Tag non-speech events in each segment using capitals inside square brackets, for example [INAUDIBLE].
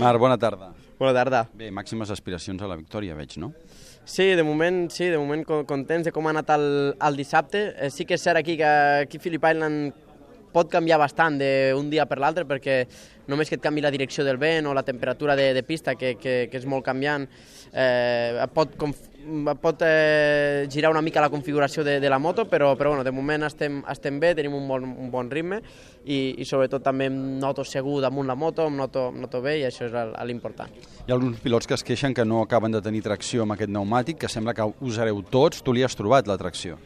Marc, bona tarda. Bona tarda. Bé, màximes aspiracions a la victòria, veig, no? Sí, de moment, sí, de moment co- contents de com ha anat el, el dissabte. Eh, sí que és cert aquí que aquí Phillip Island pot canviar bastant d'un dia per l'altre perquè només que et canvi la direcció del vent o la temperatura de, de pista, que, que, que és molt canviant, eh, pot, pot eh, girar una mica la configuració de, de la moto, però, però bueno, de moment estem, estem bé, tenim un bon, un bon ritme i, i sobretot també em noto segur damunt la moto, em noto, em noto bé i això és l'important. Hi ha alguns pilots que es queixen que no acaben de tenir tracció amb aquest pneumàtic, que sembla que usareu tots. Tu li has trobat la tracció.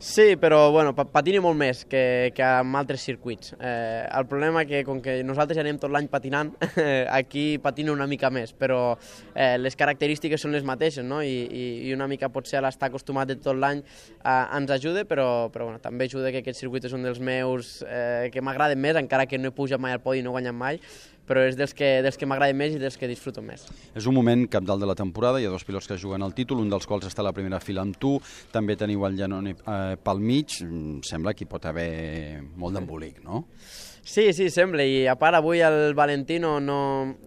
Sí, però bueno, pa- patini molt més que, que amb altres circuits. Eh, el problema que com que nosaltres ja anem tot l'any patinant, [LAUGHS] aquí patina una mica més, però eh, les característiques són les mateixes, no? I, i, i una mica potser a l'estar acostumat de tot l'any eh, ens ajuda, però, però bueno, també ajuda que aquest circuit és un dels meus eh, que m'agraden més, encara que no he pujat mai al podi i no he guanyat mai, però és dels que, dels que m'agraden més i dels que disfruto més. És un moment capdalt de la temporada, hi ha dos pilots que juguen el títol, un dels quals està a la primera fila amb tu, també teniu el Janone eh, pel mig, Mm, sembla que hi pot haver molt d'embolic, no? Sí, sí, sembla, i a part avui el Valentino no,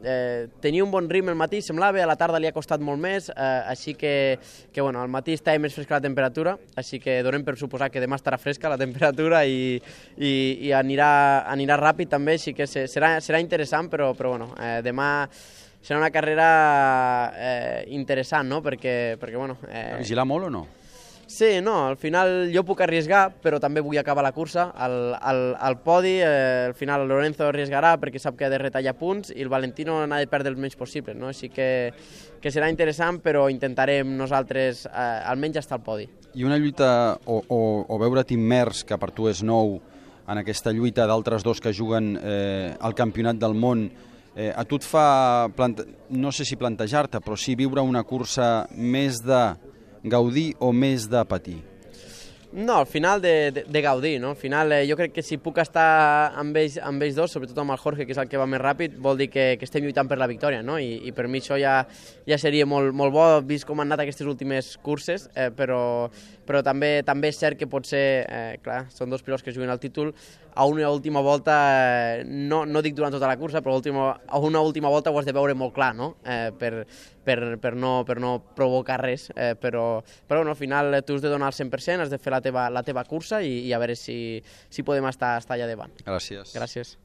eh, tenia un bon ritme al matí, semblava, a la tarda li ha costat molt més, eh, així que, que bueno, al matí estava més fresca la temperatura, així que donem per suposar que demà estarà fresca la [LAUGHS] temperatura i, i, i anirà, anirà ràpid també, així que se- serà, serà interessant, però, però bueno, eh, demà serà una carrera eh, interessant, no?, perquè, perquè bueno... Eh, Vigilar molt o no? Sí, no, al final jo puc arriesgar, però també vull acabar la cursa. Al, al, al podi, eh, al final Lorenzo arriesgarà perquè sap que ha de retallar punts i el Valentino n'ha de perdre el menys possible, no? Així que, que serà interessant, però intentarem nosaltres eh, almenys estar al podi. I una lluita, o, o, o veure't immers, que per tu és nou, en aquesta lluita d'altres dos que juguen eh, al campionat del món, eh, a tu et fa, plante... no sé si plantejar-te, però sí viure una cursa més de gaudir o més de patir? No, al final de, de, de gaudir, no? Al final eh, jo crec que si puc estar amb ells, amb ells dos, sobretot amb el Jorge, que és el que va més ràpid, vol dir que, que estem lluitant per la victòria, no? I, i per mi això ja, ja seria molt, molt bo, vist com han anat aquestes últimes curses, eh, però, però també també és cert que potser, eh, clar, són dos pilots que juguen al títol, a una última volta, eh, no, no dic durant tota la cursa, però última, a una última volta ho has de veure molt clar, no? Eh, per, per, per, no, per no provocar res, eh, però, però bueno, al final eh, tu has de donar el 100%, has de fer la teva, la teva cursa i, i a veure si, si podem estar, estar allà davant. Gràcies. Gràcies.